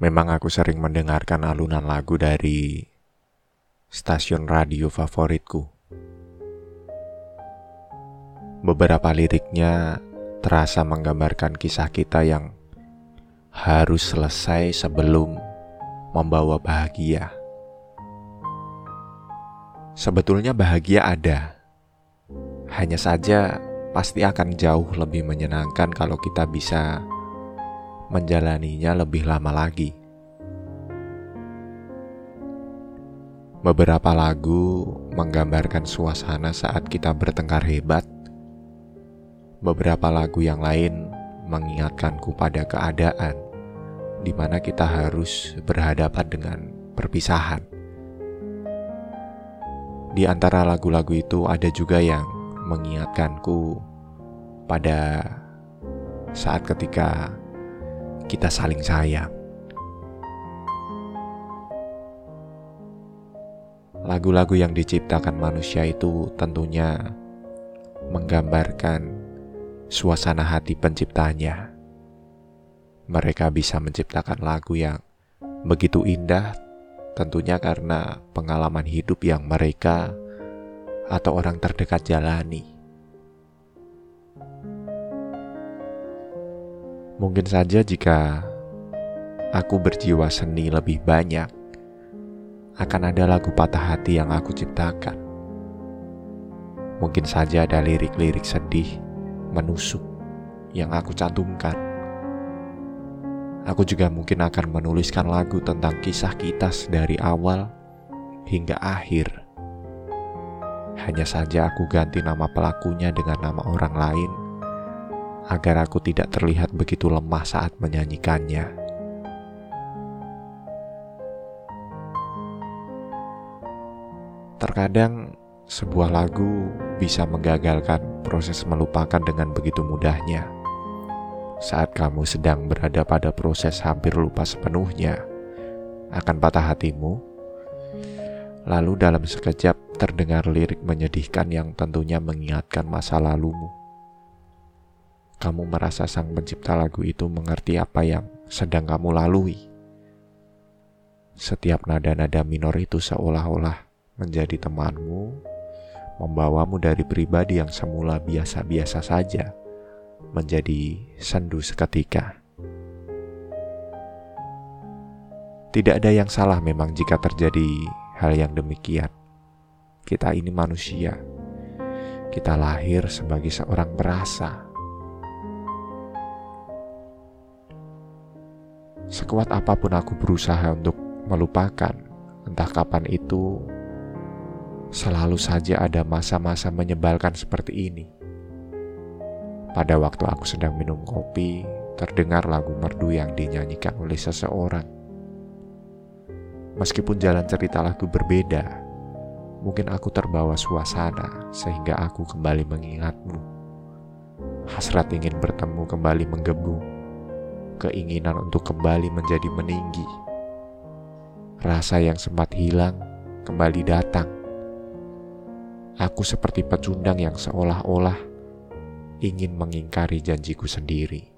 Memang aku sering mendengarkan alunan lagu dari stasiun radio favoritku. Beberapa liriknya terasa menggambarkan kisah kita yang harus selesai sebelum membawa bahagia. Sebetulnya bahagia ada, hanya saja pasti akan jauh lebih menyenangkan kalau kita bisa menjalaninya lebih lama lagi. Beberapa lagu menggambarkan suasana saat kita bertengkar hebat. Beberapa lagu yang lain mengingatkanku pada keadaan di mana kita harus berhadapan dengan perpisahan. Di antara lagu-lagu itu ada juga yang mengingatkanku pada saat ketika kita saling sayang. Lagu-lagu yang diciptakan manusia itu tentunya menggambarkan suasana hati penciptanya. Mereka bisa menciptakan lagu yang begitu indah, tentunya karena pengalaman hidup yang mereka atau orang terdekat jalani. Mungkin saja jika aku berjiwa seni lebih banyak, akan ada lagu patah hati yang aku ciptakan. Mungkin saja ada lirik-lirik sedih, menusuk yang aku cantumkan. Aku juga mungkin akan menuliskan lagu tentang kisah kita dari awal hingga akhir. Hanya saja aku ganti nama pelakunya dengan nama orang lain agar aku tidak terlihat begitu lemah saat menyanyikannya. Terkadang sebuah lagu bisa menggagalkan proses melupakan dengan begitu mudahnya. Saat kamu sedang berada pada proses hampir lupa sepenuhnya akan patah hatimu, lalu dalam sekejap terdengar lirik menyedihkan yang tentunya mengingatkan masa lalumu kamu merasa sang pencipta lagu itu mengerti apa yang sedang kamu lalui. Setiap nada-nada minor itu seolah-olah menjadi temanmu, membawamu dari pribadi yang semula biasa-biasa saja menjadi sendu seketika. Tidak ada yang salah memang jika terjadi hal yang demikian. Kita ini manusia. Kita lahir sebagai seorang perasa Sekuat apa pun aku berusaha untuk melupakan, entah kapan itu, selalu saja ada masa-masa menyebalkan seperti ini. Pada waktu aku sedang minum kopi, terdengar lagu merdu yang dinyanyikan oleh seseorang. Meskipun jalan cerita lagu berbeda, mungkin aku terbawa suasana sehingga aku kembali mengingatmu. Hasrat ingin bertemu kembali menggebu keinginan untuk kembali menjadi meninggi. Rasa yang sempat hilang kembali datang. Aku seperti pecundang yang seolah-olah ingin mengingkari janjiku sendiri.